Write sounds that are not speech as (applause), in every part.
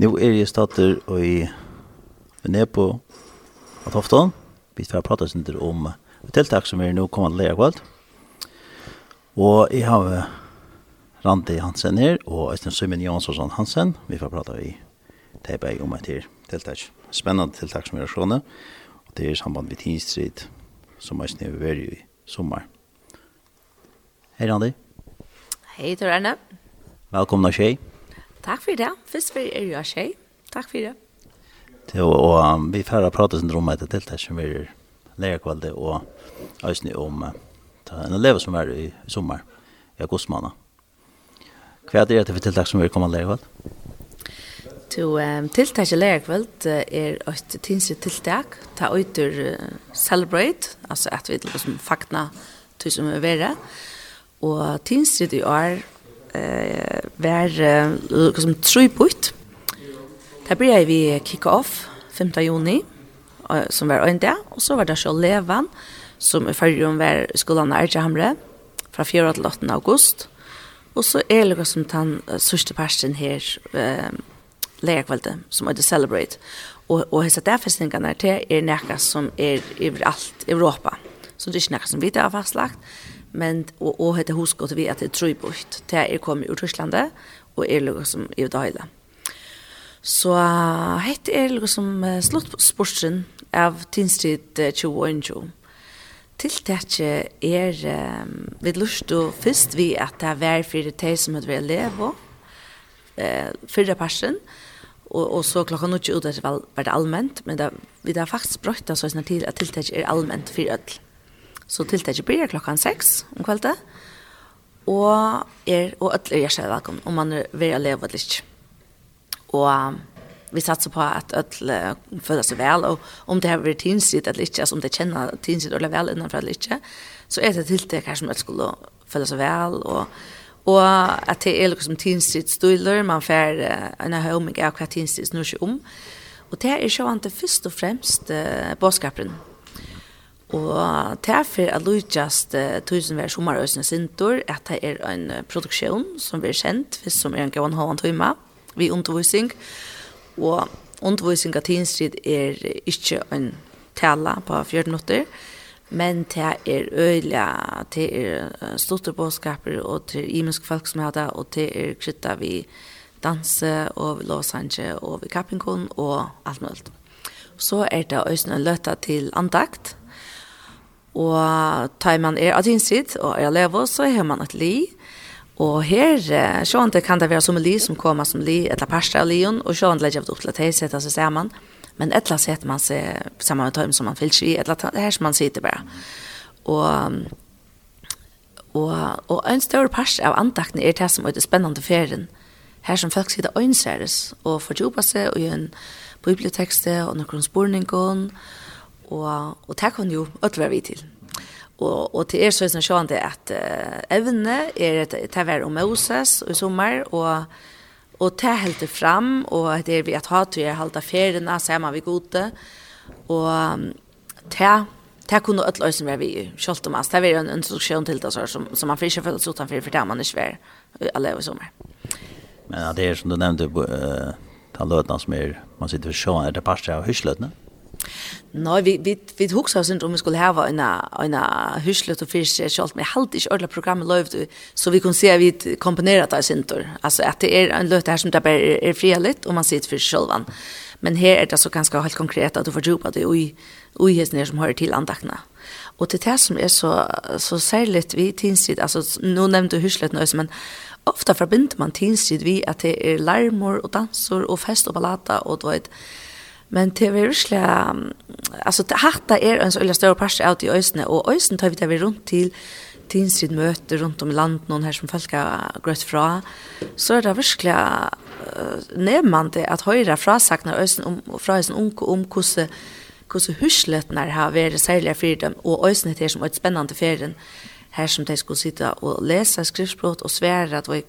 Nu är jag startar i Venepo og Tofton. Vi skal prate oss litt om tiltak som är nu kommande lära kvart. Og jeg har Randi Hansen her, og Øystein Søymen Jansson Hansen. Vi får prate i teipa om et her tiltak. Spennende tiltak som er sånne. Og det er samband med Tinstrid, som er snevet veri i sommer. Hei Randi. Hei Tor Erne. Velkommen av Kjei. Takk for det. Først for er jo tjej. Takk for det. Jo, og vi får prate sin rom etter til det som vi lærkvalde og øsne om en elev som er i sommer i augustmåned. Hva er det for tiltak som vi kommer lærkvalde? To um, tiltak i lærkvald er et tinsitt tiltak, ta øyder uh, celebrate, altså at vi liksom fakna til som er verre, og tinsitt i år eh var som tre putt. Där började vi kick off 5 juni som var en dag och så var det så levan som i förrum var skolan är Hamre från 4 till 8 august. Och så är det som den sista parten här eh lärkvälde som heter Celebrate. Och och hessa där festningarna till är näka som är överallt i Europa. Så det är näka som vi där fastlagt men og og heter huskot vi at det tror bort til er kom ur Tyskland og er lukka som i det. Så hett er lukka som slått sportsen av Tinstrid 2021. Tiltaket er um, vi lust og først vi at det er vær for det som hadde vært leve eh, fyrre persen og, og så klokka nå ikke ut at det var det allment men det, vi har faktisk brøtt så snart til at tiltaket er allment for ødel. Så tiltaket blir klokkan seks om kveldet. Og er, og alle er hjertelig velkommen, om man vil leve eller ikke. Og vi satser på at alle føler seg vel, og om det har vært tinsitt eller ikke, altså om det kjenner tinsitt eller vel innenfor eller ikke, så er det tiltak her som alle skulle føle seg vel, og, og at det er liksom tinsitt støyler, man får en av høyming av hva tinsitt snur seg om, Og det er så vant det først og fremst uh, båtskaperen Og derfor at Lujast uh, tusen vær sommerøsene sintor, at det er en produksjon som blir kjent, hvis som er en gavan halvann tøyma, vi undervisning. Og undervisning av tidsstrid er ikke en tala på 14 minutter, men det er øyla, det er storte båtskaper, og det er imensk folk som har det, og det er krytta vi danse, og vi låsange, og vi kappingkon, og alt mulig. Så er det også en løtta til andakt, Og tar man er adjinsit og er lever, så har man et li. Og her, sånn det kan det være som li som kommer som li, etla parsta av lion, og sånn det legger opp til at de setter seg sammen. Men etla setter man seg sammen med tøym som man fyllt i, etla det her som man sitter bare. Og Og, og en større part av antakten er det som er det spennende ferien. Her som folk sitter øynseres og får jobba seg og gjør en bibliotekste og noen spørninger og, og det kan jo ødre vi til. Og, og til er så sånn er det at uh, evne er et taver om Moses i sommer, og, og det helt fram, og det er vi at ha til er halda feriene, sammen vi gode, og det det kunne öll ösen vara vi skolt om oss. det er en instruksjon til det så som som man fiskar för att utan för för där man är svär alle i sommer. Men det er som du nevnte uh, ta løtene som er, man sitter för sjön där pastar och hyslötna. Nei, vi vi vi hugsa oss inte om vi skulle ha en en huslet och fisk självt med halt i ordla programmet lovt så vi kan se vi komponerat där syntor. Alltså att det är en löt här som det är, är frihet och man sitter för självan. Men här är det så ganska helt konkret att du får jobba det i häst ner som hör till andakna. Och det här som är så så särskilt vi tinstid alltså nu nämnde du hyschlet nu men ofta förbinder man tinstid vi att det är larmor och dansor och fest och ballata och du vet Men det var virkelig, altså hatta er en så øyla større parst av i øysene, og øysene tar vi det vi rundt til tinsid møter rundt om i landet, noen her som folk har grøtt fra, så er det virkelig uh, nevnende at høyre frasagner øysen om, fra øysen unge om hvordan hvordan husletene har vært særlig for dem, og øysen heter som et spennende ferien, her som de skulle sitte og lese skriftspråk og svære, att vi,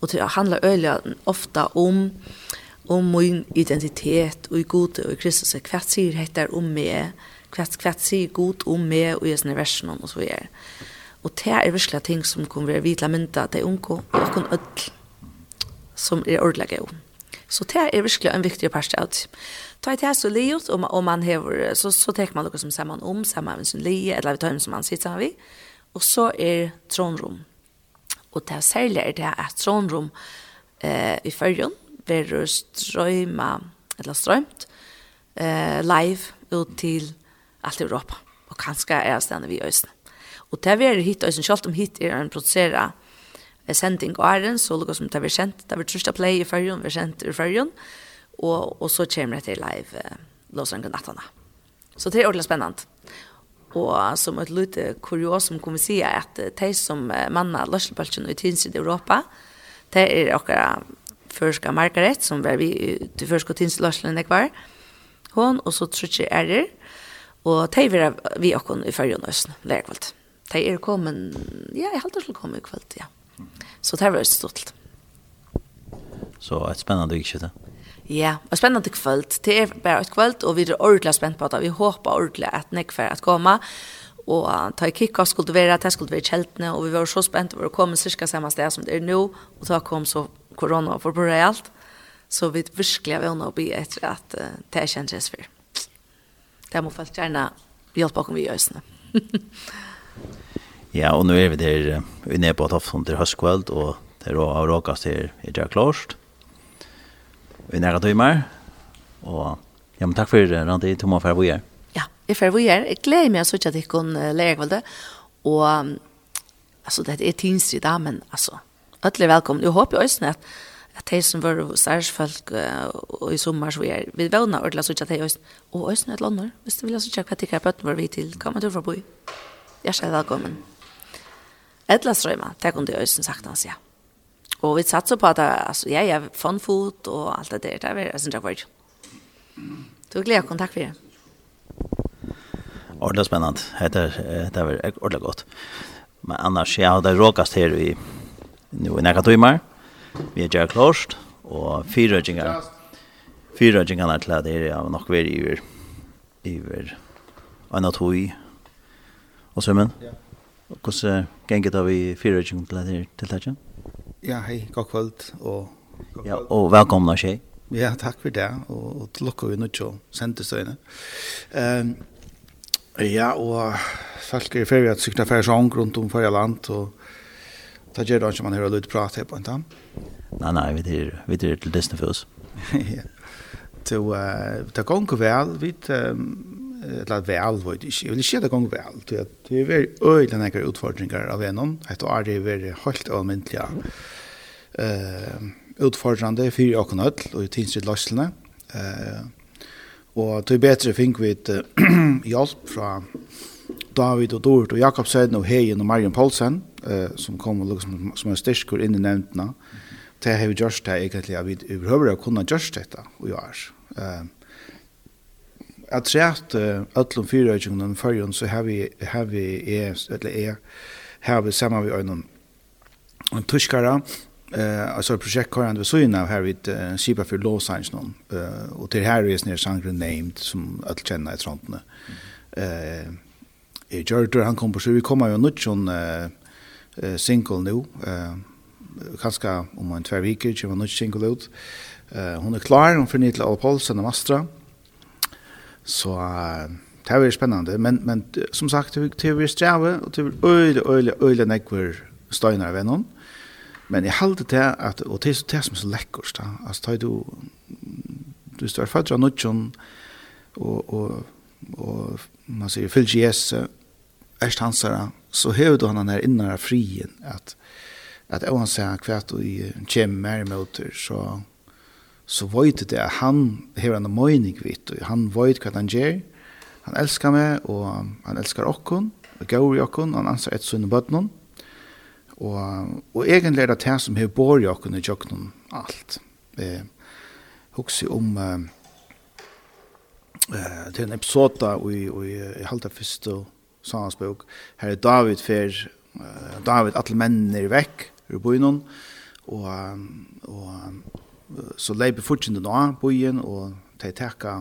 og det handler øyelig ofte om om min identitet og i gode og i Kristus. Hva sier dette om meg? Hva, hva sier god om meg og i sånne versene og så videre? Og det er virkelig ting som kommer være vidla mynda til unko og kun ødel som er ordelig gøy. Så det er virkelig en viktig part av det. Ta et så livet, og, og man hever, så, så tek man noe som sammen om, sammen med sin lie, eller vi tar en som man sitter sammen vi. Og så er tronrom. Og det er særlig er det at tronrom eh, i førjen, verður strøyma, eller strøymt, eh, live ut til alt Europa. Og kanskje er stedet vi i Øysten. Og det er hit Øysten, selv om hit er en produsera eh, sending og æren, så lukker som det er kjent, det er trusht play i fyrjun, vi er kjent i fyrjun, og, og så kommer det til live eh, Låsrengen nattene. Så det er ordentlig spennende. Og som et lite kuriosum kan vi si at de som manna løsselbølsen i tidens i Europa, det er akkurat førska Margaret, som var vi til førska tinsløslen jeg var, hon, og så trutje ærer, og de var vi akkurat i fyrjon østen, lærkvalt. De er kommet, ja, jeg halte skulle komme i kvalt, ja. Så det var stort. Så et spennende ikke det? Ja, og spennende kvöld. Det er bare et kvöld, og vi er ordentlig spent på det. Vi håper ordentlig at Nick får at komme, og ta i kikka skulle være, det skulle være kjeltene, og vi var så spent over å komme cirka samme sted som det er nå, og da kom så corona for på realt. Så vi virkelig har vill å bli etter at uh, det er känns for. Det må folk gärna hjälpa bakom vi just (laughs) nu. ja, og nå er vi der vi er nede på att til høstkveld, og och det är av råkast til i Jack Lorst. Vi är nära timmar och ja, men takk for det. Randi, Tomma för att vi är. Ja, jag för Jeg gleder meg å mig at jeg kan lære lärkvälde Og, altså, det er tinsri da, men altså, Alle er velkomne. Jeg håper også at at de som var særsfolk og i sommer så vi er, vi vevner ordentlig å sitte at de også, og også et lander, hvis du vil ha sitte hva tikkere bøtten var vi til, hva man tror for å bo i. Hjertelig velkommen. Edla strøyma, det kunne det også sagt hans, ja. Og vi satser på at, altså, jeg er food og alt det der, det er jeg synes jeg var. Du gleder kontakt for det. Ordentlig spennende, Det er, det er ordentlig godt. Men annars, ja, det råkast her i nu i nekka tøymar. Vi er gjerne klart, og fyra gjengar, fyra gjengar er klart her, ja, nok veri iver, iver, anna tøy, og sømmen. Ja. Hvordan gengit av vi fyra gjengar til her, til her, Ja, hei, god kvöld, og Ja, og velkomna tjej. Ja, takk for det, og, og til lukka vi nødt til å sende støyne. Um, ja, og folk er i ferie at sykna færre sång rundt om færre land, og Ta gjør det ikke man hører litt prat her på inte. Nei, nei, vi det vi det til Disney for oss. Ja. Så ta gång vel, vi eller väl vad ikke, jeg vil ikke det Til väl. Det er veldig øyne nekker utfordringar av enon. Det er det veldig helt almindelig uh, utfordrande for jag og öll og i tidsrätt lastlarna. Eh og det är bättre fink vid hjelp fra David og Dort og Jakob og Heien og Marion Paulsen eh, som kom og liksom, som en styrkur inn i nevntene. Det har vi gjort det egentlig, at vi behøver å kunne gjort dette i år. Eh, jeg tror at øtlom fyrrøytjungene i førjen, så har vi, har vi, eller er har vi sammen med ein tuskara eh alltså projekt kan vi så innan här vid uh, Sipa för law science någon eh och till her er snær Sangre named som att känna i Trondheim. Eh eh Jordan han kom på så vi kommer ju nåt sån eh eh, single nu. Eh, kanskje om en tvær viker kommer en nytt single ut. Eh, hun er klar, hun finner til Alpol, og Mastra. Så uh, det er veldig spennende, men, men som sagt, det er veldig strave, og det er øyelig, øyelig, øyelig nekver støyner av noen. Men jeg halte til at, og det er det som er så lekkert, da. altså det er du, du står født av nødgjøn, og, og, og man sier, fyllt Jesus, erst hans hansere, så hever du han den her innare frien, at, at av han sier hva du kommer mer mot, så, så vet det at han hever han en mening vidt, og han vet hva han gjør, han elskar meg, og han elskar okkon, og gaur i okkon, han ansar et i bøtnen, og, og egentlig er det det som har bor i okkon i jokken alt. Eh, Hoksi om... Eh, det til en episode i, i, i halda fyrst og Sanans bok. Her er David fer, uh, David, alle mennene er vekk ur byen, og, og så leiber fortjende nå byen, og de tekka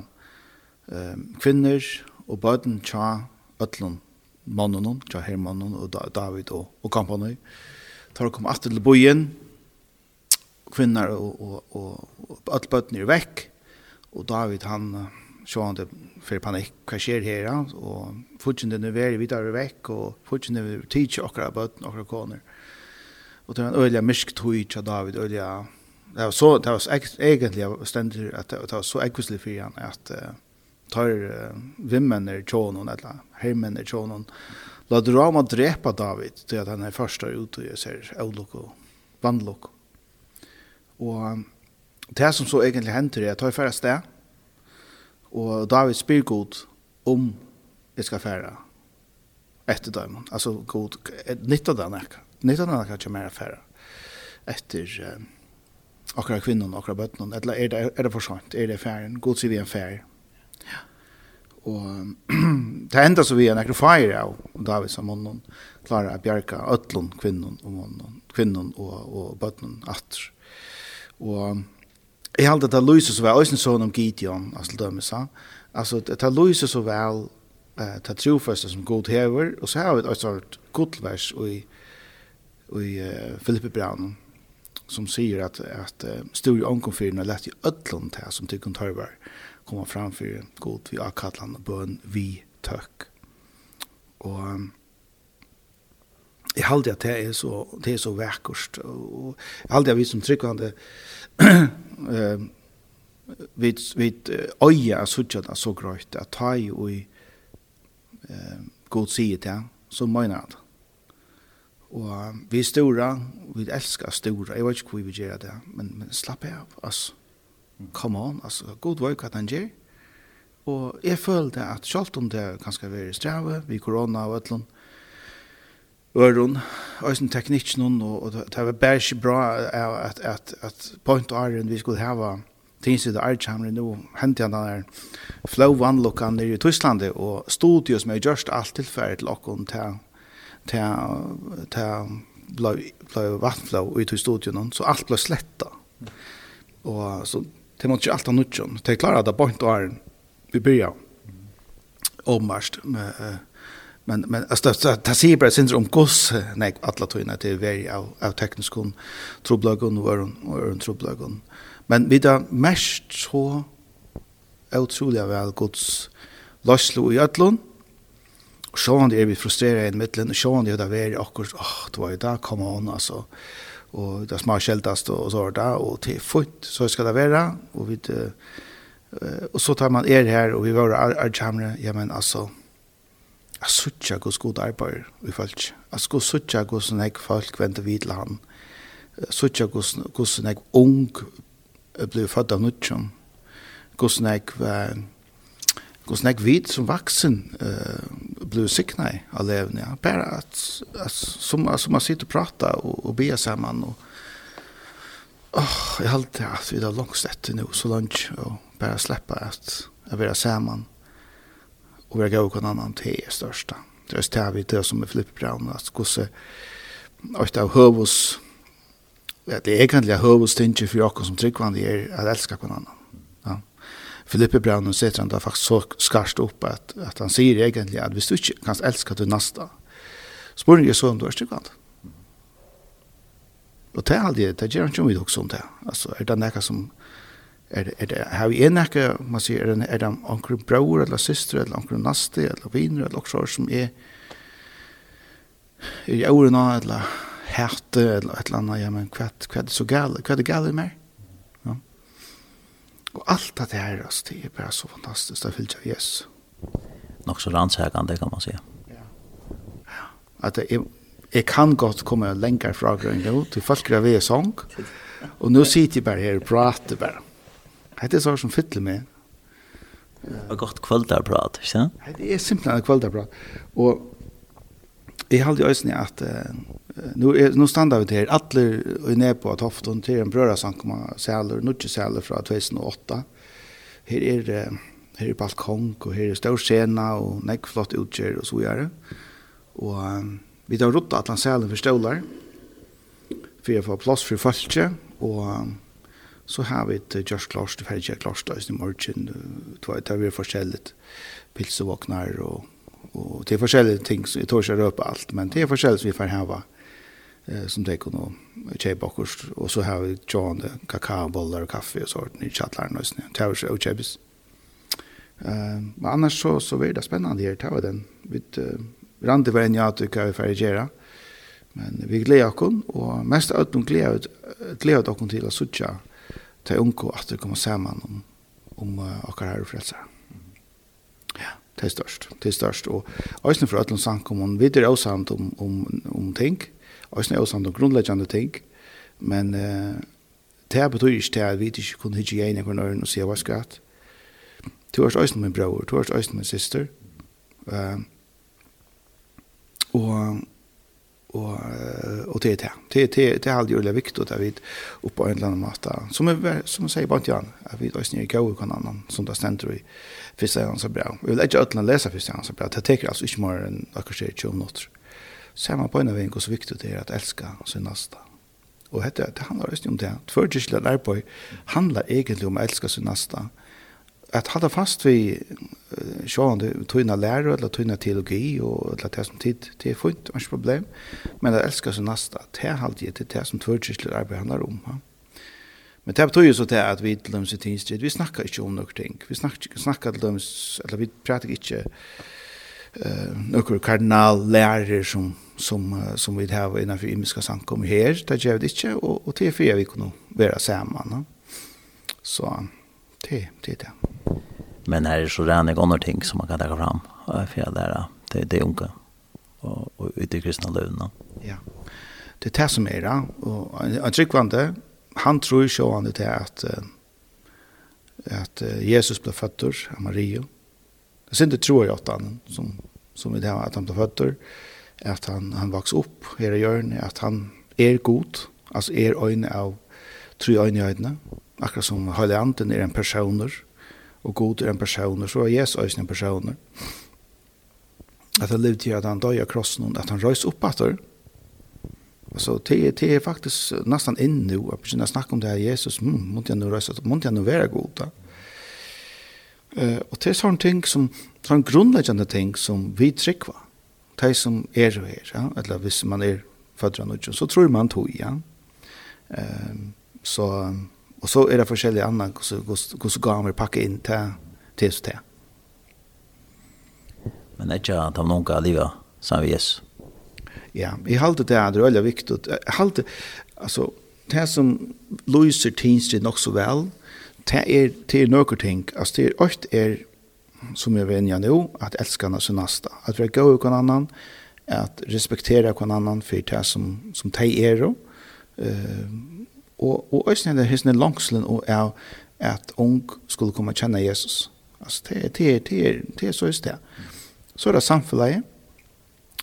um, kvinner og bøten tja øtlund mannen, tja hermannen og David og, og kampanøy. Tar kom atter til byen, kvinner og, og, og, og alt bøtten er vekk, og David han, sjående för panik vad sker här och fortsätter nu vara vidare veck och fortsätter teach och våra barn och våra koner. Och det var en öliga mysk tog av David öliga det var så det var egentligen ständigt att det var så ekvislig för han att tar vimmen är tjonon eller hemmen är tjonon La drama drepa David till att han är första ut och jag ser avlock och vandlock. Och det som så egentligen händer är att ta i färre steg Og David spyr god om jeg skal fære etter dem. Altså god, nytt (clears throat) av den ekka. Nytt av den ekka ikke mer fære etter um, akkurat kvinnen, akkurat bøttenen. Eller er det, er det for sant? Er det færen? God sier vi en fære. Ja. Og det enda så vi er nekker fære av David som hun klarer å bjerke øtlån kvinnen og, kvinnen og, og bøttenen atter. Og Jeg halte det lyser så vel, og øyne sånn om Gideon, altså dømme han. Altså, det lyser så vel, det er trofeste som god hever, og så har vi et sånt godvers i, i uh, Filippe Braun, som sier at, at uh, stor omkomfyrene lett i ødlån til som tykker tykken tørver, komme fram for god vi avkallan og bøn vi tøkk. Og um, jeg halte at det er så, det er så vekkert, og jeg halte at vi som tryggvande (clears throat) eh vid vid öja sådär där så gröt att ta i och eh god sig det så menar det. Och vi stora, vi älskar stora. Jag vet inte hur vi gör det, men, men slapp av. Alltså, come on, altså god vei hva han gjør. Og jeg følte at selv om det kanskje var i strave, vi korona og øtlån, øron eisen teknikken og, og det var bare ikke bra at, at, at point Iron vi skulle hava tinsid og Archamre nu hentet han der flow one nere i Tyskland og studios med just alt tilfærd til on til til til blå blå vatnflow ut i studion så alt blå sletta og så det måtte ikke alt ha nutjon det klarer at det point Iron vi byrja ommarst med uh, men men alltså det det ser bara syns om goss nej alla tror inte det är very av av teknisk kon trubblagon och och en trubblagon men vi där mest så otroliga väl Guds löslo i öllon och så han det är vi frustrerade i mitten och så han det där var akkurat åh det var ju där kom hon alltså. Och det smar skältast och så där. Och till fot så ska det vara. Och vi och så tar man er här och vi var Archamre ja men alltså Jeg sutja gos god arbeid i folk. Jeg sko sutja gos nek folk venter vid til han. Sutja gos nek ung ble født av nutjon. Gos nek gos nek vid som vaksen uh, ble sikna i av levende. Ja. Bare at, at som, som man sitter og prater og, og ber sammen og Oh, jeg alltid at vi da langst sett nå, så langt, og bare slippe at jeg vil sammen och vi gav kan annan te är största. Det är vi det som är Philip Brown att gå se och av hövus. Ja, det är egentligen hövus tinge för jag som tryggvandi är att älska kvann annan. Ja. Philippe Brown setter han da faktisk så skarst opp at, at han sier egentlig at hvis du ikke kan elska du nasta, spør jeg så om du er tryggvandi. Og det er aldri, det gjør han ikke om vi også om det. Altså, er det nekka som, er det, er det, har vi en ikke, man sier, er det, er det anker bror, eller syster, eller anker naste, eller viner, eller også som er, er i årene, eller hæte, eller et eller annet, ja, men hva, hva er det så gale, hva er det gale mer? Ja. Og alt det her, altså, det er bare så fantastisk, det fyllt av Jesus. Nok så rannsækende, kan man si. Ja. ja. At det er, jeg kan godt komme lenger fra grønne, til folk er ved sång, og nå sitter jeg bare her og prater bare. Hetta er så som fyller med. Og godt kvöldarprat, ikke sant? det er simpelthen kvöldarprat. Og jeg halde i øyne at uh, nu, er, nu standa vi til her, atler og ned på at hofton til en brørasankoma sæler, nutje sæler fra 2008. Her er, uh, her er balkong, og her er stor scena, og nekk flott utgjør, og så gjør Og um, vi tar rotta atlan sælen for stålar, for jeg får plass for falskje, og um, så har vi ett just klart för jag klart i morgon två tar vi förskälligt pilsevaknar och och det är olika ting så jag törs upp allt men det är olika vi får ha eh som det kunne kjøpe checkbackers og så har vi tjående kakaoboller og kaffe og sånt i chatlarna just det Towers och kjøpes. Ehm men annars så så blir det spennende her, det var den Vi vid rande var en jag att vi får göra. Men vi gleder oss og mest av dem gleder glädjer oss til å söka til unge at det kommer sammen om, om uh, akkurat her og frelser. Ja, det er størst. Det er størst. Og Øystein fra Øtland Sankommun, vi er også om, om, om ting. Øystein er også om grunnleggende ting. Men uh, det betyr ikke til at vi ikke kunne hitte igjen noen øren og si hva skal jeg. Du er Øystein min bror, du er Øystein min syster. Uh, og og og det är det. Det det är alltid väldigt viktigt att vi oppå en eller annen måte. Som er som man sier bant Jan, at vi då snir i kau kan annan som da ständer i första gang så bra. Vi vil ikke ötla läsa första gang så bra. Det tar altså ikke mer än att kanske 20 minuter. man på en av en hvor så viktig det er at elska sin nasta og det det handler just om det. Tvärtom handler egentlig om att älska sin nasta Mm att hålla fast vid sjående tunna lärare eller tunna teologi och eller det som tid det är fint och problem men att älskar sin nästa det har alltid det det som tvärkyrkligt arbete handlar om ja. men det betyder ju så det att vi till dem sitt institut vi snackar inte om något ting vi snackar snackar till dem eller vi pratar inte eh några kardinal lärare som som som vi har innanför imiska samkom här det gör det inte och och till för vi kunde vara samman ja. så det det det Men här är så rena gånger ting som man kan ta fram för att där det, det unga och, och ut i kristna lövna. Ja, det är det som är det. Och en tryggvande, han tror ju så han det är att att Jesus blev född av Maria. Det är det tror jag att han som som det att han blev född att han han vaks upp här i jorden att han är god alltså är en av tre ögon i ögonen akkurat som Helande är en personer og god er en person, så er Jesus også en person. At han levde til at han døg av krossen, at han røys opp etter. det. Altså, det, det er faktisk nesten inn nå, at begynne å snakke om det her Jesus, mm, måtte jeg nå røys opp, måtte jeg nå være god da. Uh, og det er sånne ting som, sånne grunnleggende ting som vi trykker, de som er og er, ja? eller hvis man er fødder av så tror man tog, ja. Uh, så, Och så är det forskjellige annan hur så går så gamer packa in till till så där. Men det är att de någon kan leva som vi är. Ja, i halde det är det väldigt viktigt. Halde alltså det som Louise Tinstrid nog så väl det är till något ting. Alltså det är oft är som jag vänjer nu att älska sin nästa, att vara god kan annan, att respektera kan annan för det som som te är då. Eh Og, og også det hisne langslen og er at ung skulle komme og kjenne Jesus. Altså, det er, det er, det er, det så just det. Så er det samfunnet.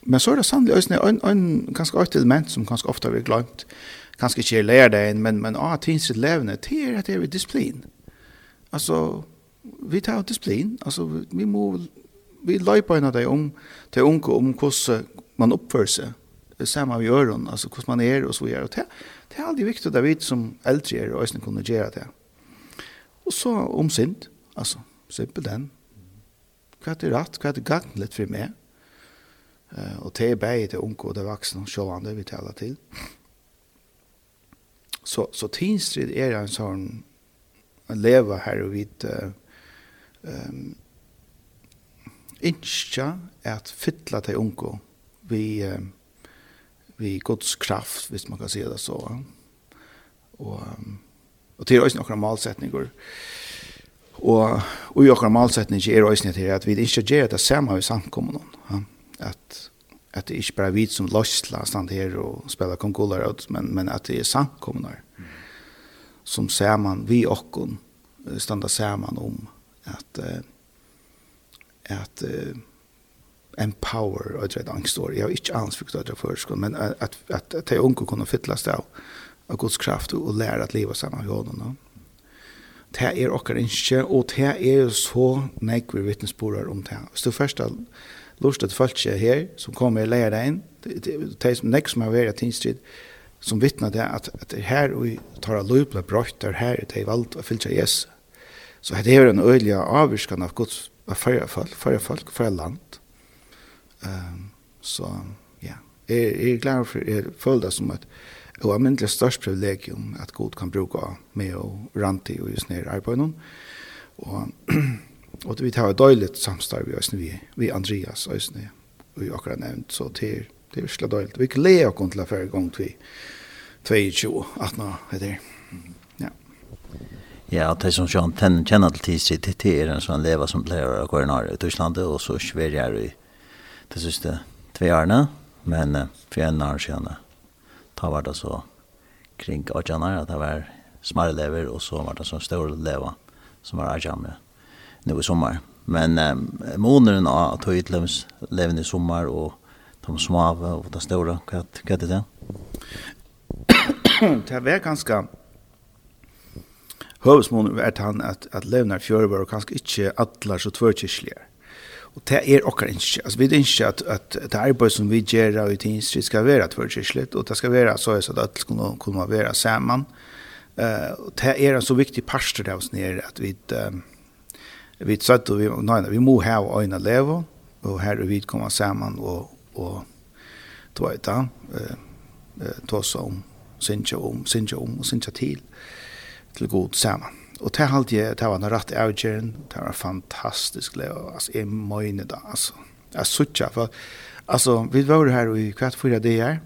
Men så er det sannelig også en, en ganske øyt element som ganske ofte vi vært glemt. Ganske ikke er lærer deg, men, men ah, tins sitt levende, det er at det er disiplin. Altså, vi tar disiplin. Altså, vi må, vi løyper en av det om, til unge om hvordan man oppfører seg det samme vi gjør, altså hvordan man er og så gjør. Og det, det er aldri viktig at vi som eldre er og hvordan kunne gjøre det. Og så om synd, altså simpel den. Hva er det rett, hva er det gangen litt for meg? Uh, og det er bare til unge og det vaksne og sjående vi taler til. Så, så tinstrid er en sånn leva her og vidt uh, um, innskja at fytla til unge vi um, vi Guds kraft, hvis man kan si det så. Og, og til også noen malsetninger. Og, og i noen malsetninger er også til at vi ikke gjør det samme i samkommende. Ja? At, at det ikke bare er vi som løsler stand her og spiller kongoler ut, men, men at det er samkommer Mm. Som ser man, vi og standa sammen om at, at, at empower och angst angstor. Jag har inte alls förstått det först, men att att att, att de unga kunde fylla sig av av Guds kraft och lära att leva samman med honom. Det är också inte, och det är så nej vi vittnesbörd om det. Så första lustet folk här som kommer lära dig in, det är som som har varit tinstrid, som vittnar det att, att det här och vi tar av lovbla brott, det här det är valt att fylla Jesus. Så det är en öjliga avvirskan av Guds förra folk, förra folk, förra land. Um, så ja, jeg er glad for, jeg føler det som at og jeg mindre størst privilegium at god kan bruka med og ranti og just nere arbeid og og vi tar et døyligt samstarv vi, vi, vi Andreas øyne vi akkurat nevnt så det er, det er virkelig døyligt vi gleder oss til å hver gang til 22 18 heter ja Ja, det som Sean kjenner til tidsid, det er en sånn leva som pleier å gå i Tyskland, og så sverger jeg i det siste tve årene, men uh, for en år siden da var det så kring Ajana, at det var smare lever, og så var det så store lever som var Ajana nå i sommer. Men um, måneden av tog utlevs levende i sommer, og de smave og de store, hva, hva er det? (coughs) det var ganske høvesmånen er han at, at levende fjører var ganske ikke atler så tvørkirkeligere Og det er okkar ikke. Altså, vi ønsker at, at det arbeid som vi gjør av i utinstri skal være tvørkirkelig, og det skal være så at alle skal kunne være sammen. Uh, og det er en så viktig parster av oss nere at vi uh, vi satt og vi, nei, vi må ha øyne leve, og her og vi kommer sammen og, og tog et da, tog oss om, synge om, synge om og synge til, til god sammen og det halt jeg, det var en rett avgjøren, det var fantastisk, og altså, jeg møyne da, altså, jeg suttja, for, altså, vi var her i kvart fyra dager,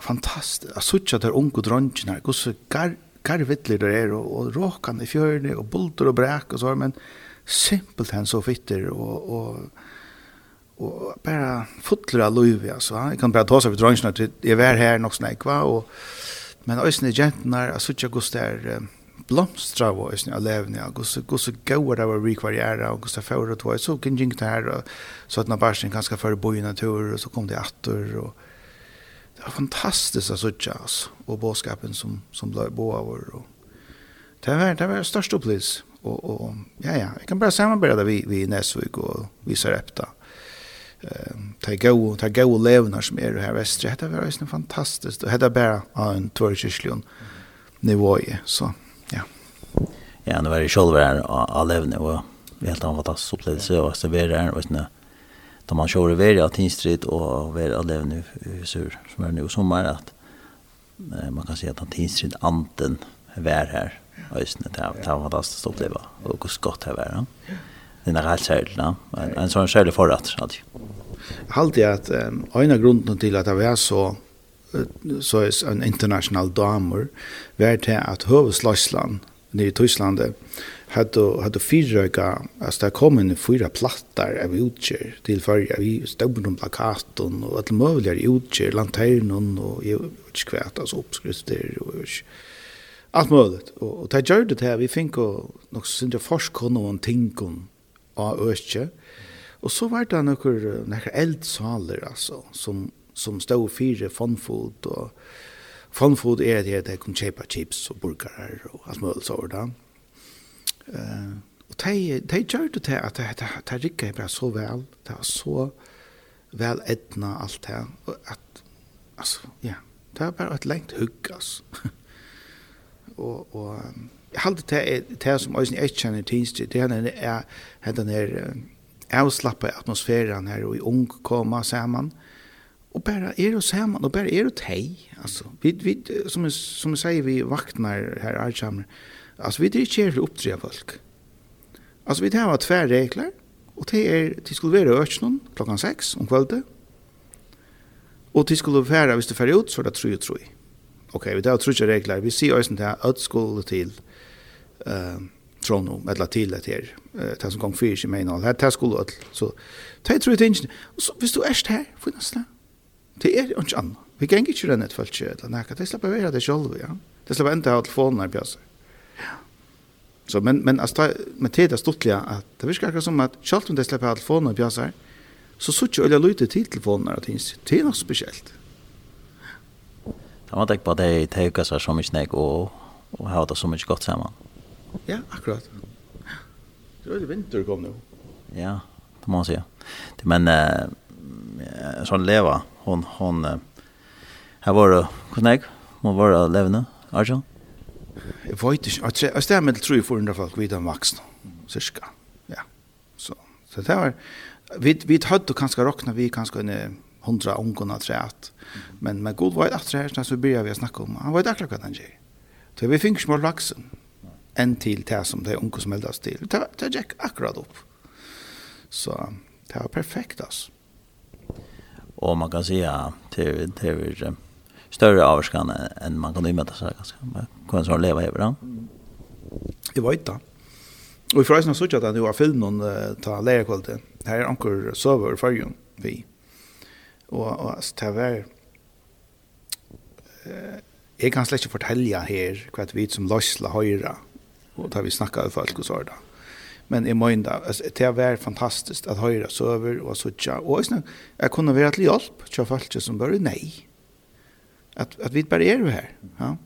fantastisk, jeg suttja der unge dronjen her, hvordan gar, garvittler det er, og, og råkan i fjørene, og bulter og bræk og så, men simpelt hen så fitter, og, og, og bara fotler av løyve, altså. Jeg kan bara ta seg for dronjen, jeg var her nok snakva, og, men øyne jentene, jeg suttja hvordan det er, blomstra var ju av levne och så går så går det var rekvariera och så får det var så kan jinka det og så at når bare när barsen ganska bo i natur og så kom det atter, og det var fantastisk å sitte, altså, og boskapen som som ble bo av och det var det var störst opplevelse, og, og ja ja jeg kan bare samarbeide vi vi i Nesvig og vi Sarepta eh ta go ta go levnar som är här västra det var ju fantastiskt. Och det bara en tvåkyrklig nivå så ja, nu var det själv här av levne och helt en fantastisk upplevelse och så var det här vet ni. Då man kör över i Atinstrid och var av levne sur, som är nu sommar att man kan säga att Atinstrid anten var här. Ösn det det var fantastiskt att uppleva och hur skott det var ja. det är helt särskilt en en sån särskild förrätt alltid Halt jag att en av grunderna till att det var så så är en international damer var till att huvudslagsland nere i Tyskland hade hade fyra alltså där kom en fyra plattar av utger till förja vi stod på plakaten och allt möjliga utger lanternon och jag vet inte kvärt alltså uppskrifter och allt möjligt och, och det gjorde det här vi fick och något sånt där forskon och ting tinkon av ösche och så var det några några eldsaler alltså som som stod fyra fondfot och fun food er det at jeg kan kjøpe chips og burgerer og alt mulig så over da. Uh, og de, de gjør det til at det det rikker bare så vel, det var så vel etna alt det, og at, altså, ja, det var bare et lengt hugg, altså. (laughs) og, og jeg halte det er det som jeg ikke kjenner til, det er den der avslappet atmosfæren her, og i ung koma sammen, og och bara är det samman och bara är det tej alltså vi vi som som säger vi vaknar här allsamma alltså vi det är inte upptre folk alltså vi det har två regler och det är det skulle vara öknen klockan 6 om kvällen och det skulle vara visst det för ut så det tror jag tror okej vi tar har regler vi ser ösen där att skulle till ehm Trondheim eller till det her. Det som gong fyrir seg med innhold. Det skulle alt. Så det tror jeg tingene. Så visst du är här för nästa Det er ikke annet. Vi kan ikke renne et følt eller nekka. Det slipper være det selv, ja. Det slipper enda ha telefonen her, Bjørse. Ja. Så, men, men, altså, men det er stortlig at det virker akkurat som at selv om det slipper av telefonen her, Bjørse, så sutt jo øyla lyte til telefonen her, det er nok spesielt. Det var ikke bare det jeg øker seg så mye snakk og, og har det så mye godt sammen. Ja, akkurat. Det er veldig vinter kom nå. Ja, det må man si. Men, uh, sån leva hon hon här var det kunnig hon var det levna alltså jag vet inte att jag stämmer med tror ju för ungefär folk vid den vuxna cirka. Ja så så det var vi vi hade kanske rockna vi kanske en hundra ungona trätt men med god var att det så börjar vi snacka om han var det klart han ger så vi fick små laxen en till det som det unga som eldas till det gick akkurat upp så det var perfekt alltså Och man kan säga till till större avskan än man kan inmäta sig ganska. Man kan så leva över den. Det var inte. Och i förresten så att det var film någon ta lärkvalitet. Här är ankor server för ju vi. Och och stäver eh jag kan släcka fortälja här kvart vi som lossla höra och tar vi snacka med folk och sådär men i mån alltså det var fantastiskt att höra så över och så tjå och sen jag kunde vara till hjälp tja folk som började nej att att vi bara är här ja.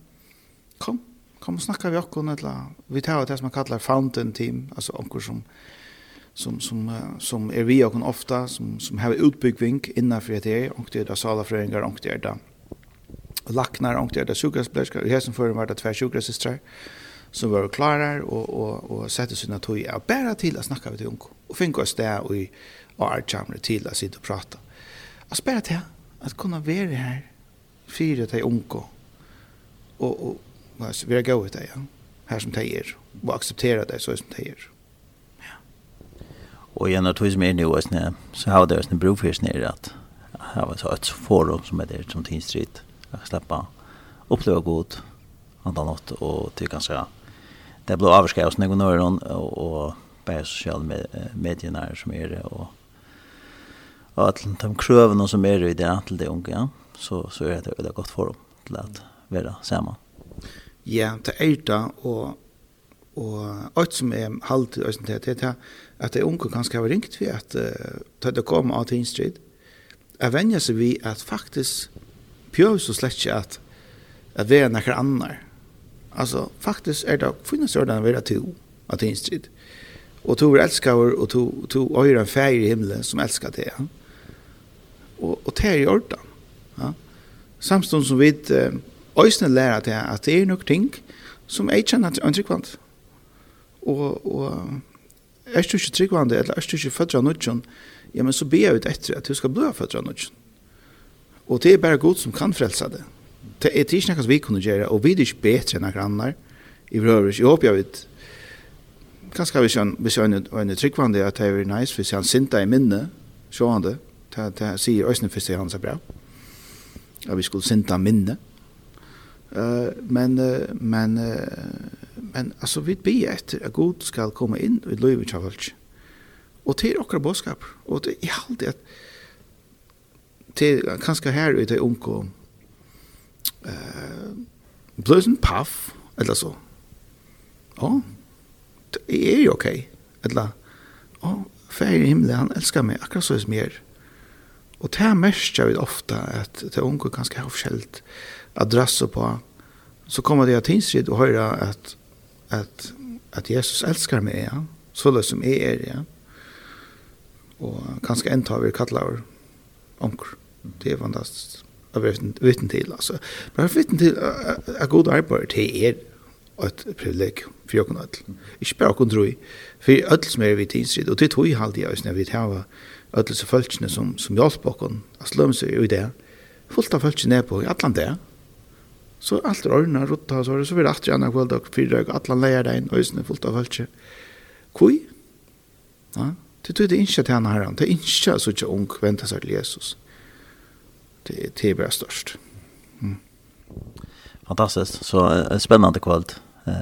Kom kom och snacka vi också eller vi tar det som man kallar fountain team alltså onkel som som som som är vi och ofta som som har utbyggvink innan för det och det där sala föreningar och det där lacknar och det där sjukhuspläskar här hästen för var det två sjukhusstrar som var klara og, og, og sette sina tog av bæra til å snakka med de unge. Og finne oss det og i artsamre til å sitte og prate. Altså bare til at kunne være her fire til unge og, og altså, være gode til ja. her som de er og akseptera det så som de er. Ja. Og igjen av tog nu er nå så har det en brofis nere at her var så et forum som er der som tinstritt. Jeg slipper oppleva god andan något och det kan det blev avskrivet hos någon öron och, och bara sociala med, medierna som är det och och att de kröven som är i det till det unga så så är det det gott för dem till att vara samman. Ja, det är det och og alt som er halt i øyne til, det er at det unge kanskje har ringt vi at uh, det kommer av Teen Street. er venja seg vi at faktisk pjøs så slett ikke at, at vi er nekker annar, Alltså faktiskt är det finns sådana vara to att det instrid. Och to älskar och to to har en färg i himlen som älskar det. Ja? Och och det är ju. Ja. Samstund som vi ösnen äh, lära det att det är nog ting som är känner att antrikvant. Och och är du inte tryggvande eller är du inte född av ja men så ber jag ut efter att du ska bli född av. Och det är bara god som kan frälsa det det er ikke noe vi kunne gjøre, og vi är inte bättre än grannar i rörelse. Jeg håper jeg vet ganska vi sen vi sen en tryggvande, at det er nice för sen sinta i minne så han det det sier se først i sig hans bra. at vi skulle sinta minne. Uh, men uh, men uh, men alltså vi be efter att Gud ska komma in i livet chavalt. Och till och boskap och det är alltid att till kanske här ute i omkom eh blösen puff eller så. Ja. Det är ju okej. Eller ja, för i himlen han älskar mig akkurat så mer. Och det här märker vi ofta att det unga ganska har skällt adresser på. Så kommer det att tinsrid och höra att att att Jesus älskar mig, ja. Så det som är er, ja. Och ganska en tar vi kallar onkel. Det är fantastiskt att vitten til. Altså. Men att vitten til at god arbeid til er et privilegium for jokken ødel. Ikke bare åkken tro i, for ødel som er vidt tidsrid, og det tog jeg alltid jeg, når vi tar ødel som følelsene som, som hjelper åkken, at lømme seg i det, fullt av følelsene er på i alle det, så alt er ordene, rotta, så, så blir det alltid andre kveld, og fire døg, alle leier deg inn, øyne fullt av følelsene. Hvor? Ja, det tog det er ikke til henne her, det er ikke så ikke ung, venter seg til Jesus det, det är bara störst. Mm. Fantastiskt. Så uh, spännande kväll. Eh,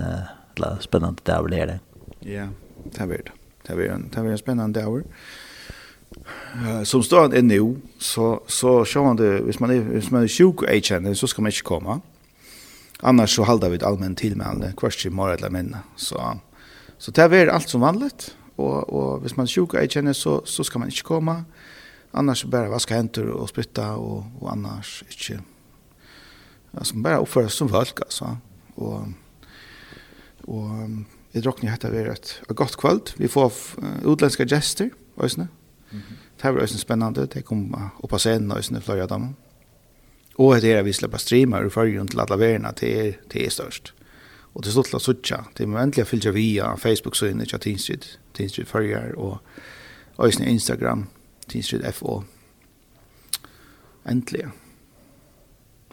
uh, spännande dag blir det. Ja, det blir det. Det blir en, det blir en spännande dag. Uh, som står är nu så så kör man det, hvis man är hvis man är sjuk och HN så ska man inte komma. Annars så håller vi ett allmänt tillmälde kvarts i morgon eller men så så det är allt som vanligt och och hvis man är sjuk och agent så så ska man inte komma. Annars bara vaska händer och spytta och, och annars inte. Alltså bara uppföra som folk alltså. Och, och jeg drokner hette vi et, et godt kvöld. Vi får uh, utländska gester, øsne. Mm -hmm. Det var øsne spennende. De kom uh, opp av scenen, øsne, flere av dem. Og det er at vi slipper streamer i førgen til alle verene, til er, til er størst. Og det er stått til å suttje. Det er endelig å fylle via Facebook-synet, til Teen Street, Teen Street Førger, og øsne Instagram. Tinstrid FO. Endelig.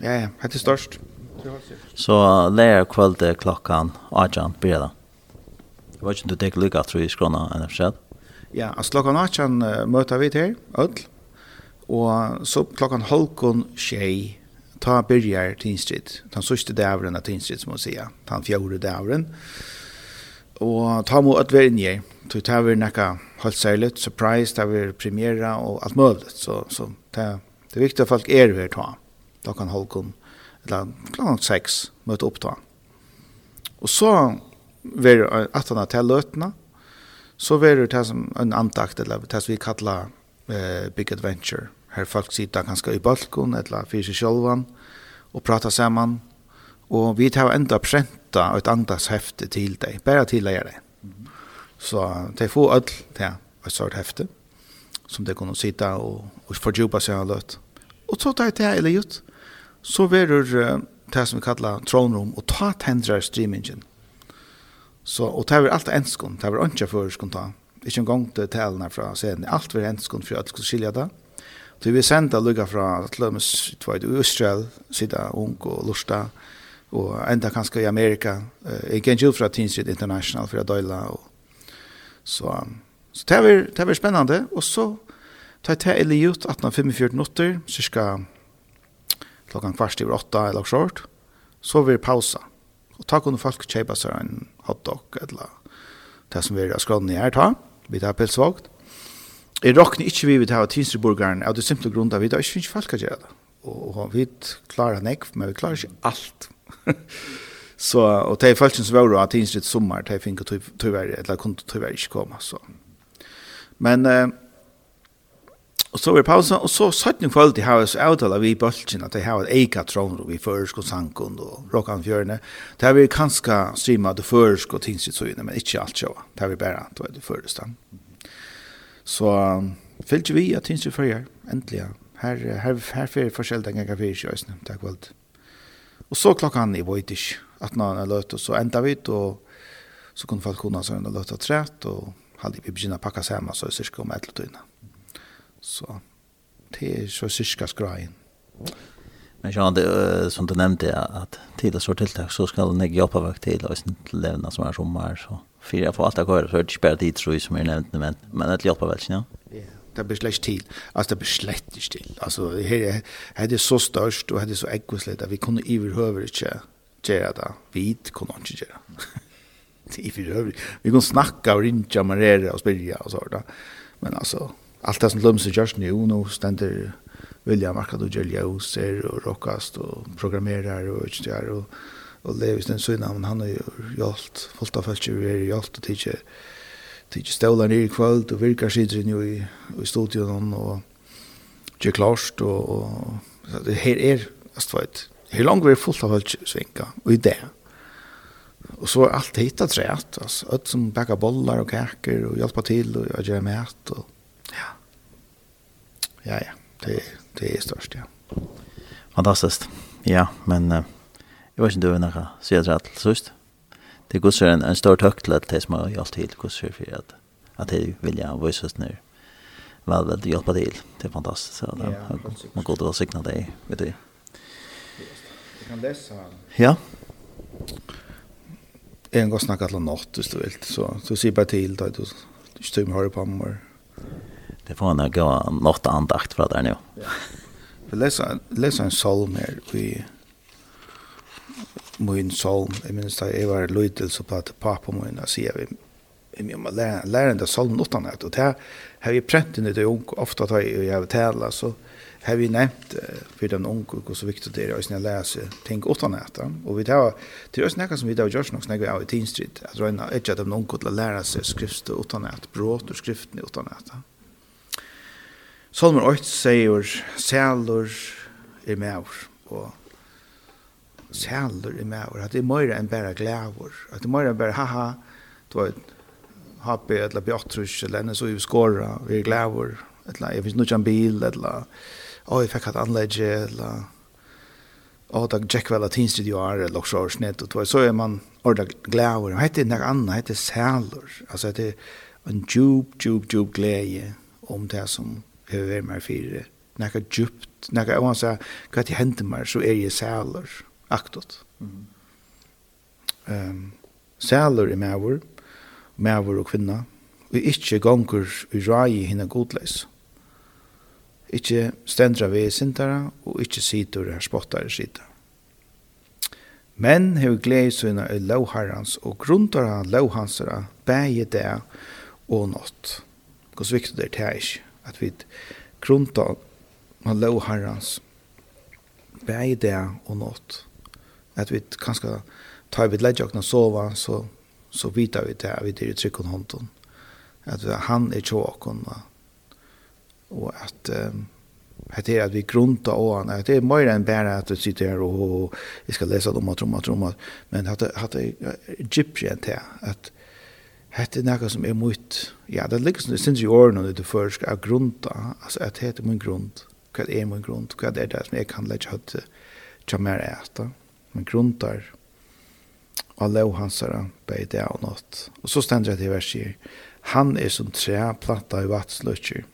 Ja, ja, det er størst. Så lærer kveld til klokken 18 blir det. Jeg vet ikke om du tenker lykke at du skrona enn jeg Ja, altså klokkan 18 uh, møter vi til, ødel. Og så klokkan halvkon tjei, ta byrjar Tinstrid. Den sørste dævren av Tinstrid, som man sier. Den fjore dævren. Ja Og ta må at være inne i. Så det vi nekka helt særlig, surprise, det vi premiere og alt mulig. Så, så det, det er viktig at folk er ved ta. Da kan Holkon, eller klant seks, møte opp ta. Og så var at han til løtene, så var det som en antakt, eller det som vi kallar eh, Big Adventure. Her folk sitter ganske i balkon, eller fyrer seg sjølvan, og pratar saman. Og vi tar enda prent henta et andas hefte til deg, bare til deg det. Så de får öll til et sort hefte, som de kunne sitta og, og fordjupa seg av løt. Og så tar jeg til eller så verur uh, det som vi kallar tronrum, og ta tendrar streamingen. Så, och det er allt enskon, det er ikke för skon ta. Det är en gång till tälna från scenen, allt er enskon för att skulle skilja det. Så vi sender lukka fra två i Israel, sitta Ung og Lursta, och ända kanske i Amerika. Jag kan ju från Teen Street International för att dela och så så det är det är spännande och så tar jag till Eliot 1845 minuter cirka klockan kvart över 8 eller så så vi pausa. Och ta kunde folk köpa sig en hotdog eller det som vi har skrådde her ta. Vi tar pilsvågt. Jeg råkner ikke vi vil ha tinsreborgeren av det simple grunnen av vi da ikke finnes folk å gjøre det. Og vi klarer nekv, men vi klarer ikke alt. (laughs) så och det är faktiskt så var att det inte sommar det fick inte tyvärr eller kunde tyvärr inte komma så. Men eh och så var pausa och så satt ni kvällt i house out eller vi bulchen att det har ett eka tron vi försk och sankund och rockan fjörne. Det har vi kanske streama det försk och tingsrätt så inne men inte allt så. Det har vi bara då det första. Så fyllt vi att tingsrätt för äntligen. Här här här för försäljningen kan vi ju just nu. Tack väl. Og så klokkan i var at att någon har löt och så enda vi og så kunne folk kunna så en löt och trät och hade vi börjat packa samman så er det cirka om ett tuna. Så det är så cirka skrajen. Men jag hade som du nämnde att tida så tilltag så ska den lägga upp av till och sen till levna som är sommar så fyra på allt går så det spelar tid tror jag som är nämnt men men att hjälpa väl ja det blir slett til. Altså, det blir slett ikke til. Altså, her, her er så størst, og her er så ekkoslet, at vi kunne iverhøver ikke gjøre det. Vi kunne ikke gjøre det. (laughs) iverhøver. Vi kunne snakke og rinja, marere og spyrja og sånt. Men altså, allt det som lömser görs nu, nu ständer William Markad och Julia Oser och Rockast och programmerar och utstyr och, och Levis den synan, men han har ju hjälpt, fullt av folk är hjälpt och tidigare tidsi stålar nere i kvöld og virkar sidrin jo i, i studion og gjør klart, og, og så det her er astveit her langt vi er fullt av hølt svinka og i det og så er alt hitta træt altså alt som bakka bollar og kaker og hjelpa til og gjør mæt og ja. Ja ja det, det er størst ja. Fantastiskt. Ja men uh, jeg vet ikke om du er næra sier træt til sørst det går så en, en stor tøkt til at det som har gjort til, går så for at, at det vilja vise oss ned vel vel hjälpa till. Det är fantastiskt. Så det, man går då signa dig, vet du. Du kan läsa. Ja. En gång snacka alla natt, just du vill. Så, så se bara till då. Du stämmer har det på mig. Det får en gå natt andakt för det nu. Ja. Vi läser, läser en psalm här i min salm. Jeg minns da jeg var løytel så pratet pappa min og sier vi jeg må lære en salm utan det. Og det har vi prent inn i det unge, ofte at jeg har tala, så har vi nevnt uh, for den unge hvor så viktig det er å lese ting utan det. Og vi tar, det er også noe som vi har gjort noe snakker vi av i Teen Street, at er ikke at de unge til å lære seg skriftet utan det, bråt og skriftene utan det. Salmer 8 sier, Sælur er med og sælur i maver, at det er møyre enn bare glævur, at det er møyre enn bare haha, du vet, HP eller Beatrice eller enn så vi skåra, vi er glævur, eller jeg finnes nødjan bil, eller oi, jeg fikk hatt anlegge, eller og da Jack vel at tinstudio er, eller også år snitt, og så er man orda glæver, og hette nek anna, hette sælur, altså hette en djup, djup, djup glede om det som høver meg fyrir, nekka djupt, nekka, jeg han sa, hva til hender meg, så er jeg sæler aktot. Mm. Um, Sæler er mævur, mævur og kvinna, og ikkje gonger i rai hinna godleis. Ikkje stendra vi sintara, og ikkje situr her spottare sida. Men hev glei sina i lovharrans og grundara lovhansara bægje det og nått. Gås viktig det er ikke, at vi grundar lovharrans bægje det og nått Att vi kanske tar vid lägga och sova så så vita vi det vi det är tryck och handen. Att han är tjock och och att um, Det är att vi grunta och han. Det är mer än bara att du sitter här och vi ska läsa dem och tromma tromma. Men att att Egyptian där att hette något som är mot ja, det ligger som syns i åren och det först att grunta. Alltså att det är min grund. Vad är min grund? Vad är det som jag kan lägga att jag mer äta? men grundar og lov hans herre, beg det og nått. Og så stender det i verset Han er som tre platta i vatsløtjer.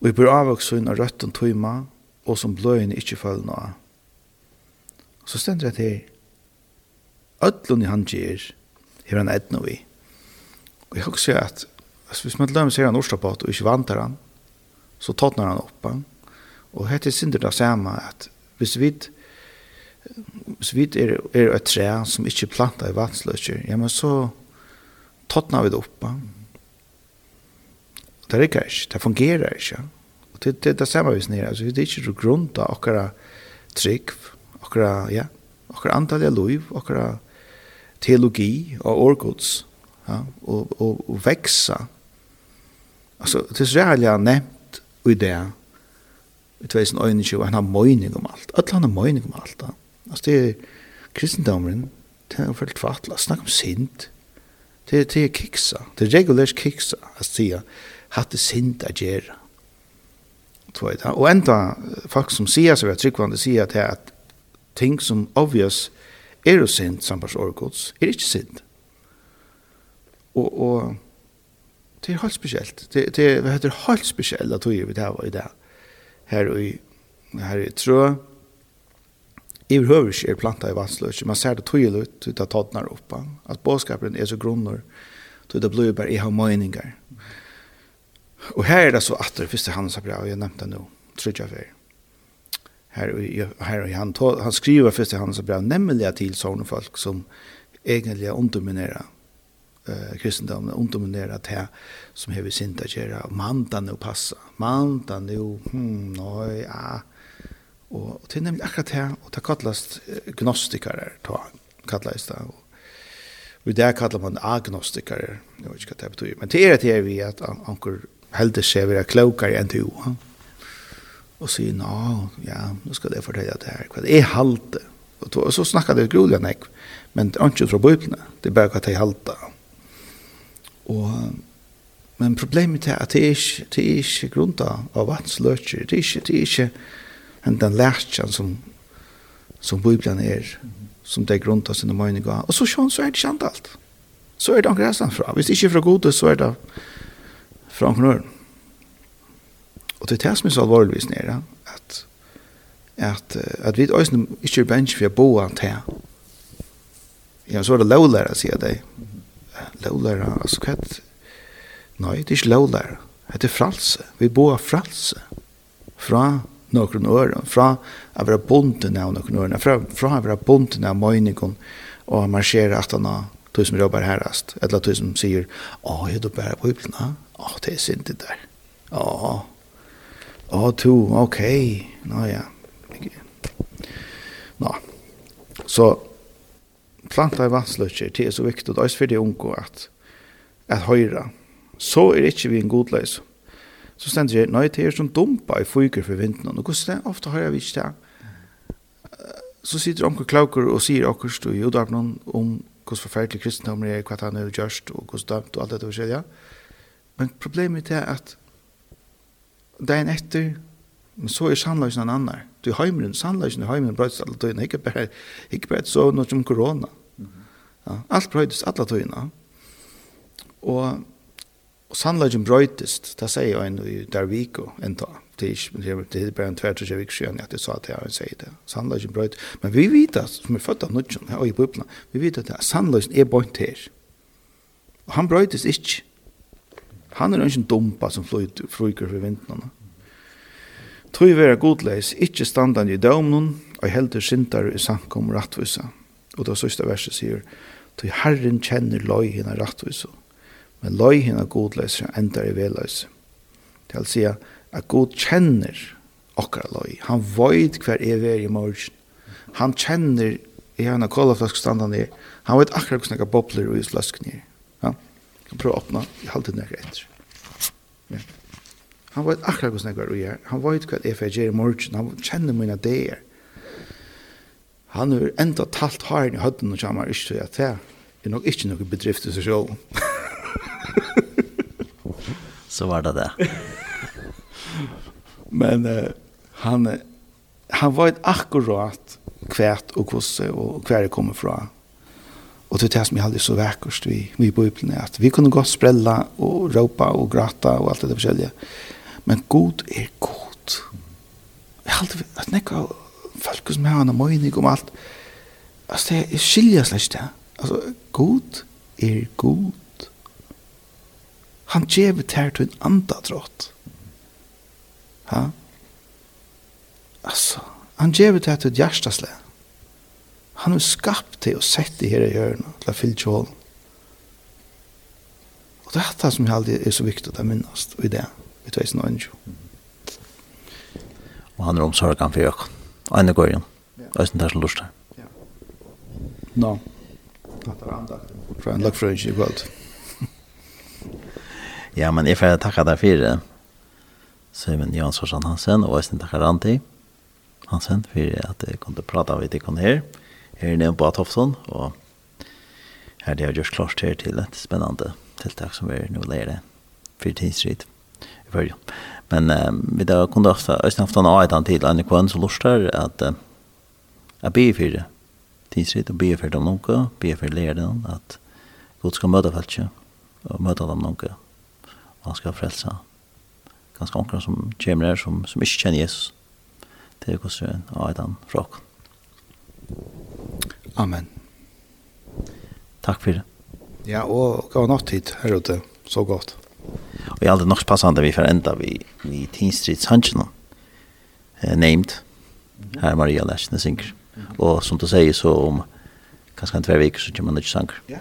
Og i bør avvokse inn av røtten tøyma, og som bløyene ikke følger noe. Så stender det her, Ødlund i han gjer, hever han edno vi. Og jeg husker at, altså, hvis man lømmer ser han ordstabot og ikke vantar han, så tåtnar han oppa. Og hette synder det samme at, hvis vi så vidt er, er et tre som ikke planter i vatsløkker, ja, men så tottner vi det oppe. Det rikker ikke, det fungerer ikke. Og det, det, det samme vi snir, altså, det er ikke grunn av akkurat trygg, akkurat, ja, akkurat antall av liv, akkurat teologi og årgods, ja, og, og, og veksa. Altså, det er så jeg har nevnt i det, i 2021, han har møyning om alt. Alle han har møyning om alt, ja. Altså det er kristendommen, det er veldig fatla, snakk om sint. Det, det er kiksa, det er regulært kiksa, altså det er hatt det sint a gjera. Og enda folk som sier seg at tryggvande sier at at ting som obvious er jo sint sambars årgods, er ikke sint. Og, og det er helt spesielt. Det, det, det er helt spesielt at vi har i det her i her i trø, i behöver inte planta i vasslöch man ser det tydligt ut att tadnar upp att boskapen är så grunder till det blöber i har meningar och här är det så att det första hans sa bra jag nämnde nu tror jag för här här han han skriver första hans så bra nämligen till folk som egentligen underminerar eh kristendomen underminerar det som har vi synda göra mandan och passa mandan nu hmm nej ah. ja Og, og det er nemlig akkurat her, og det kallast gnostikere, ta, kallast det, og Og det kallar man agnostikere, jeg vet ikke hva det betyr. Men det er det vi at anker helder seg være klokere enn til jo. Og sier, nå, ja, nå skal jeg fortelle det her, hva det er halte. Og, og så snakker det grulig enn jeg, men det er ikke fra bøyblene, det er bare hva det er halte. Og, men problemet er at det er ikke, det er ikke grunn av vatsløkjer, det er ikke, det er ikke, en den lærkjan som, som Bibelen er, som det er grunnt av sine møyne. Og så sjån, så er det kjent alt. Så er det anker resten fra. Hvis det ikke er fra gode, så er det fra anker nøren. Og det er det som er så alvorligvis nere, at, at, at vi øyne ikke er bensk for å bo an til. Ja, så er det lovlærer, sier jeg deg. Altså hva er Nei, det er ikke lovlærer. Det er fralse. Vi bor av fralse. Fra noen öron fra å være bonden av noen öron fra, fra å være bonden av mojnikon og marsjere at han har tog som jobbar härast eller tog som säger ja jag du bär på bibeln ja det är synd det där ja ja to okej nå ja. Nå så planta i vattslutcher det är så viktigt det är så viktigt att att höra så är det inte vi en god lösning så stendt jeg, nei, det er som dumpa i fyker for vinden, og hvordan det ofte har jeg vist det. Så sitter omkring klauker og sier akkurat i udarpen om hvordan forferdelig kristendom er, hva han har gjørst, og hvordan dømt, og alt dette forskjellige. Men problemet er at dagen etter, men så er sannløsene en annen. Du er heimeren, sannløsene er heimeren brøydes alle døgnet, ikke bare, ikke bare så noe som korona. Ja, alt brøydes alle døgnet. Og Og sannleggen brøytist, det sier jeg en i Darviko en dag. Det er ikke, det er bare en tvert og ikke siden at jeg sa til han sier det. Sannleggen brøytist. Men vi vet, at, som er født av Nudjan, her og i Bibelen, vi vet at sannleggen er bøynt her. Og han brøytist ikke. Han er ikke en dumpa som flyker fruker for vintene. Tøy vera godleis, ikkje standan i dømnen, og heldur sintar i samkom rattvisa. Og det sørste verset sier, Tøy herren kjenner løy hina rattvisa, Men løy hina godløse endar i veløse. Det vil si at god kjenner okkar løy. Han veit hver er vei i morgen. Han kjenner i kolaflask standan i. Han veit akkurat hos nekka bobler og utflasken i. Ja? Jeg prøver å åpna, i halvtid nekka etter. Ja. Han vet akkurat hvordan jeg var og gjør. Han vet hva jeg gjør i morgen. Han kjenner mine dager. Han har enda talt haren i høtten og kommer ikke til at det er nok ikke noe bedrift i seg selv. (laughs) så var det det. (laughs) Men uh, han han var ett akkurat kvärt och kosse och kvar det kommer från. Och det tas mig aldrig så vackert vi vi på Bibeln att vi kunde gå sprälla och ropa och gratta och allt det där försälja. Men god är god. Jag har alltid att näka folk som har en mening om allt. Alltså det är skiljas det. Alltså god är god Han djever tær til en andadrott. Ja? Altså, han djever tær til et hjertasle. Han har skapt det og sett det her i hjørnet til å fylle kjålen. Og det er det som jeg alltid er så viktig å minnes, og i det, vi tar i sin ønske. Og han er omsorgen for økken. Ene går igjen. Øysten tar som lort. Ja. Nå. Nå. Nå. Nå. Nå. Nå. Nå. Nå. Nå. Nå. Ja, men jeg får takke deg for det. Søymen Sorsan Hansen, og jeg takker Randi Hansen for at jeg kunne prate av deg her. Her er nede på Atofsson, og her er det gjort klart her til et spennende tiltak som vi nå lærer for tidsritt i følge. Men eh, vi da kunne ofte, Øystein ofte nå et annet tid, Anne Kvann, så lurer at eh, jeg blir for det tidsritt, og blir for dem noe, blir for læreren, at Gud skal møte feltet, og møte dem noe, han skal frelse. ganske omkring som kommer her som, som ikke kjenner Jesus. Det er hvordan en har den fra Amen. Takk for det. Ja, og gav nok tid her ute, så godt. Og jeg er aldri nok passende vi for enda vi, vi Tinstrids Hansjene eh, named. Her er Maria Lersene synger. Og som du sier så om kanskje en tverr viker så kommer han ikke sanger. Ja,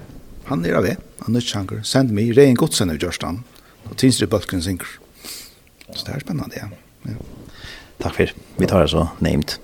han er av det, han er ikke sanger. Send meg. det godsen av god sender, Gjørstan og tinsre bølken synker. Så det er spennende, ja. ja. Takk for. Vi tar det så named.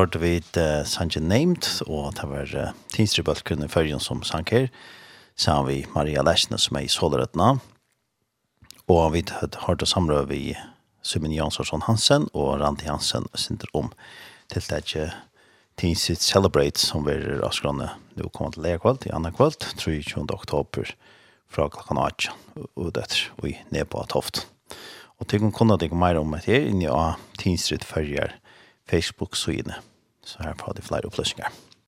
hørte vi et uh, Sanjen Named, og det var uh, Tinstribølken i førjen som sang her, sammen vi Maria Lesne som er i Solrøttene, og vi hørte samrøve vi Simon Jansson Hansen og Randi Hansen og Sinter om til det ikke Tinsit Celebrate som vi er avskrande nå kommer til legkvalt i andre kvalt 23. oktober fra klokken 8 og det og i Nebo Toft. Og til å kunne deg mer om det her inne av Tinsit Følger Facebook-synet. Så her får de flere opplysninger.